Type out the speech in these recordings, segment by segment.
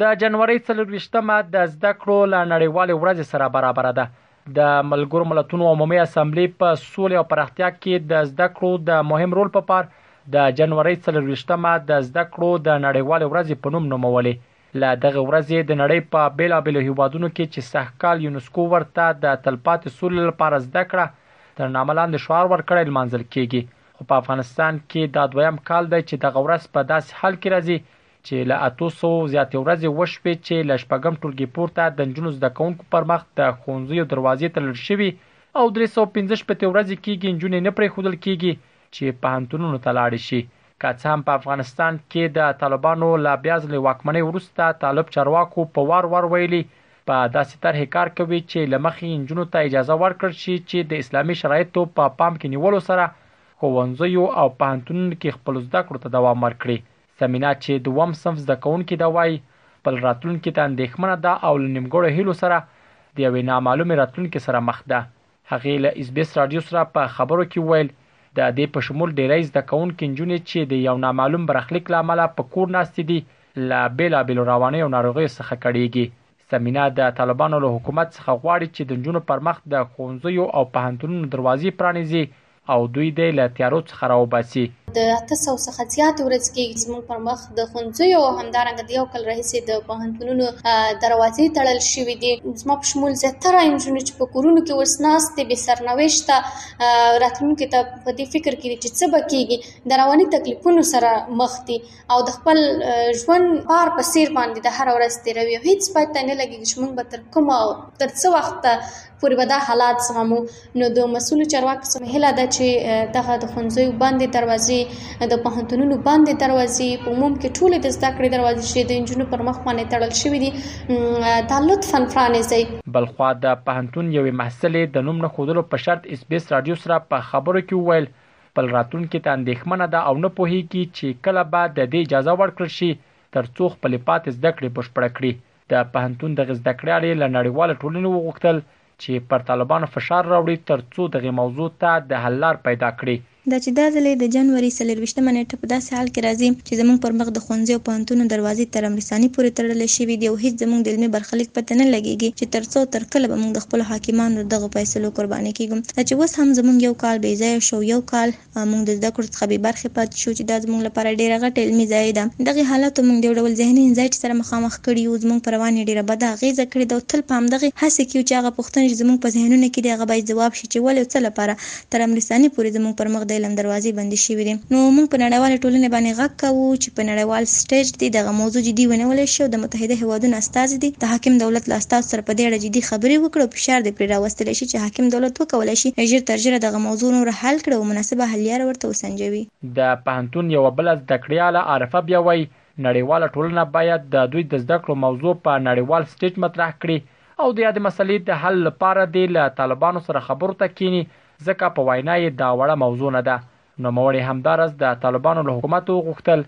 د جنوري څلور ویشت مه د زده کړو له نړیوالې ورځې سره برابره ده. د ملګرو ملتونو عمومي اسمبلي په سولې او پراختیا کې د زده کړو د مهم رول په پار د جنوري څلور ویشت مه د زده کړو د نړیوالې ورځې په نوم نومولې. له دغې ورځې د نړۍ په بېلابېلو هېوادونو کې چې سږکال یونسکو ورته د تلپاتې سولې لپاره زده کړه تر نامه لاندې شعار ورکړی لمانځل کېږي خو په افغانستان کې دا دویم کال دی چې دغه ورځ په داسې حال کې راځي چې له اتو سوو زیاتې ورځې وشوې چې له شپږم ټولګي پورته د نجونو زده کوونکو پر مخ د ښوونځیو دروازې تړل شوي او درې سوه پنځه شپېته ورځې کېږي نجونې نه پرېښودل کېږي چې پوهنتونونو ته لاړې شي. که څه هم په افغانستان کې د طالبانو له بیا ځلې واکمنۍ وروسته طالب چارواکو په وار وار ویلي په داسې طرحې کار کوي چې له مخې یې نجونو ته اجازه ورکړل شي چې د اسلامي شرایطو په پام کې نیولو سره ښوونځیو او پوهنتونونو کې خپلو زده کړو ته دوام ورکړي، سمینا چې دوم صنف زده کوونکې ده وايي، خپل راتلونکي ته اندېښمنه ده او له نیمګړو هیلو سره د یوې نامعلومې راتلونکې سره مخ ده. هغې له ایسبیس راډیو سره په خبرو کې وویل، د دې په شمول ډېری زده کوونکې نجونې چې د یو نامعلوم برخلیک له امله په کور ناستې دي، له بېلابېلو روانیو ناروغیو څخه کړېږي. ثمینه د طالبانو له حکومت څخه غواړي چې د نجونو پر مخ د ښوونځیو او پوهنتونونو دروازې پرانیزي او دوی دی له تیارو څخه راوباسي. د اته سوه څخه زیاتې ورځې کیږي چې زموږ پر مخ د ښوونځیو او همدارنګه د یو کال راهیسې د پوهنتونونو دروازې تړل شوې دي. زما په شمول زیاتره نجونې چې په کورونو کې اوس ناستې بې سرنوشته راتلونکې ته په دې فکر کې دي چې څه به کیږي د رواني تکلیفونو سره مخ دي. او د خپل ژوند بار په سیر باندې د هر ورځ تیروي او هیڅ پای ته نه لګي چې موږ به تر کومه او تر څه وخت پورې به دا حالات زغمو نو د مسولو چارواکو سم هله ده چې دغه د خنځي باندې دروازې د پهنتونونو باندې دروازې په عموم کې ټول د زده کړې دروازې چې د انجونو پر مخ باندې تړل شوې دي دا لطفا فرانیزي بلخوا د پهنتون یوې محصلې د نوم نه خودلو په شرط اس بي اس رادیو سره په خبرو کې وویل خپل راتلونکي ته اندېښمنه ده او نه پوهېږي چې کله به د دې اجازه ورکړل شي تر څو خپلې پاتې زده کړې بشپړه کړي. د پهنتون دغې زده کړیالې له نړیوالې ټولنې وغوښتل چې پر طالبانو فشار راوړي تر څو دغې موضوع ته د حل لار پیدا کړي. دا چې دا ځل یې د جنوري څلورویشتمه نېټه په داسې حال کې راځي چې زموږ پر مخ د ښوونځیو او پوهنتونو دروازې تر امرثاني پورې تړل شوې دي او هېڅ زموږ د علمي برخلیک پته نه لګېږي چې تر څه او تر کله به موږ د خپلو حاکمانو د دغو فیصلو قرباني کېږم دا چې اوس هم زموږ یو کال بې ځایه شو، یو کال موږ د زده کړو څخه بې برخې پاتې شو چې دا زموږ لپاره ډېره غټه علمي ضایع ده. دغې حالاتو موږ د یو ډول ذهني انزایټي سره مخامخ کړي یو، زموږ پر روان یې ډېره بده اغېزه کړې ده او تل په همدغې هڅه کې یو چې هغه پوښتنې چې زموږ په ذهنونو کې دي هغه باید ځواب شي چې ولې او څه لپاره تر امرثاني پورې زموږ پر مخ د علم دروازې بندې شوې دي. نو موږ په نړیوالې ټولنې باندې غږ کوو چې په نړیوال سټېج دې دغه موضوع جدي ونیول شي او د متحده هېوادونو استازي دې د حاکم دولت له استازو سره په دې اړه جدي خبرې وکړي او فشار دې پرې راوستل شي چې حاکم دولت وکولای شي ژر تر ژره دغه موضوع نوره حل کړي او مناسبه حللاره ورته وسنجوي. د پوهنتون یوه بله زده کړیاله عارفه بیا وایي، نړیواله ټولنه باید د دوی د زده کړو موضوع په نړیوال سټیج مطرح کړي او د یادې مسلې د حل لپاره دې له طالبانو سره خبرو ته کېني ځکه په وینا یې دا وړه موضوع نه ده. نوموړې همداراز د طالبانو له حکومته وغوښتل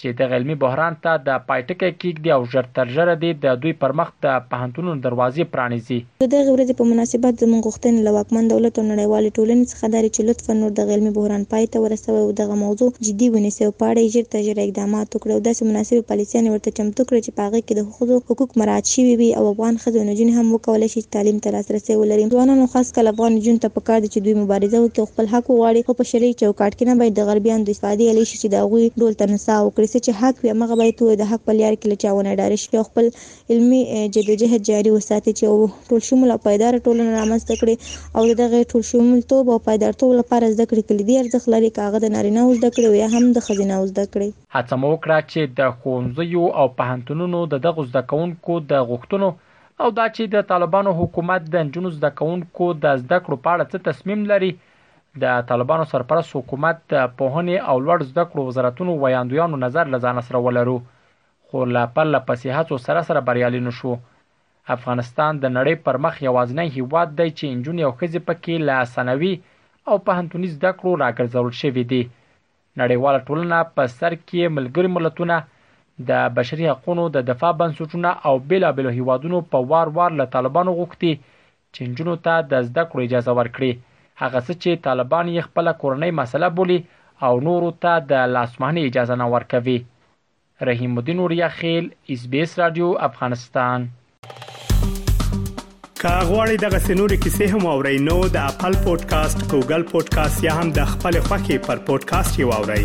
چې دغه علمي بحران ته د پای ټکی کېږدي او ژر تر ژره دې د دوی پر مخ د پوهنتونونو دروازې پرانېزي. د دغې ورځې په مناسبت زموږ غوښتنې له واکمن دولت او نړیوالې ټولنې څخه دا دي چې لطفاً نور دغه علمي بحران پای ته ورسوی او دغه موضوع جدي ونیسئ او په اړه یې ژر تر ژره اقدامات وکړئ او داسې مناسبې پالیسیانې ورته چمتو کړئ چې په هغه کې د ښځو حقوق مراعت شوي وي او افغان ښځې او نجونې هم وکولای شي چې تعلیم ته لاسرسی ولري. ځوانانو خاص کر افغان نجونو ته پکار ده چې دوی مبارزه وکړي او خپل حق وغواړي خو په شرعي چوکاټ کې نه باید د غربیانو د استفادې الې شي چې د هغوی ډول ته نڅا وکړي څه چې حق وي همغه باید ووایي د حق په لیار کې له چا ونه ډاره شي او خپل علمي جدوجهد جاري وساتي چې یوه ټول شموله او پایداره ټولنه رامنځته کړي او د دغې ټول شمولتوب او پایدارتوب لپاره زده کړې کلیدي ارزښت لري که هغه د نارینه وو زده کړې وي یا هم د ښځینه وو زده کړې. هڅه مو وکړه چې د ښوونځیو او پوهنتونونو د دغو زده کوونکو د غوښتنو او دا چې د طالبانو حکومت د نجونو زده کوونکو د زده کړو په اړه څه تصمیم لري، د طالبانو سرپرست حکومت، د پوهنې او لوړ زده کړو وزارتونو ویاندویانو نظر له ځانه سره ولرو، خو له پرله پسې هڅو سره سره بریالي نه شوو. افغانستان د نړۍ پر مخ یوازنی هېواد دی چې نجونې او ښځې پکې له ثانوي او پوهنتوني زده کړو راګرځول شوې دي، نړیواله ټولنه په سر کې ملګري ملتونه، د بشري حقونو د دفاع بنسټونه او بېلابېلو هیوادونو په وار وار له طالبانو غوښتي چې نجونو ته د زده کړو اجازه ورکړي، هغه څه چې طالبان یې خپله کورنۍ مسئله بولي او نورو ته د لاسوهنې اجازه نه ورکوي. رحیم الدین وړیا خیل اس بي اس رادیو افغانستان که غواړئ دغه سنوري کیسې هم او رینو د خپل پودکاسټ ګوګل پودکاسټ یا هم د خپل خاكي پر پودکاسټ یو اورئ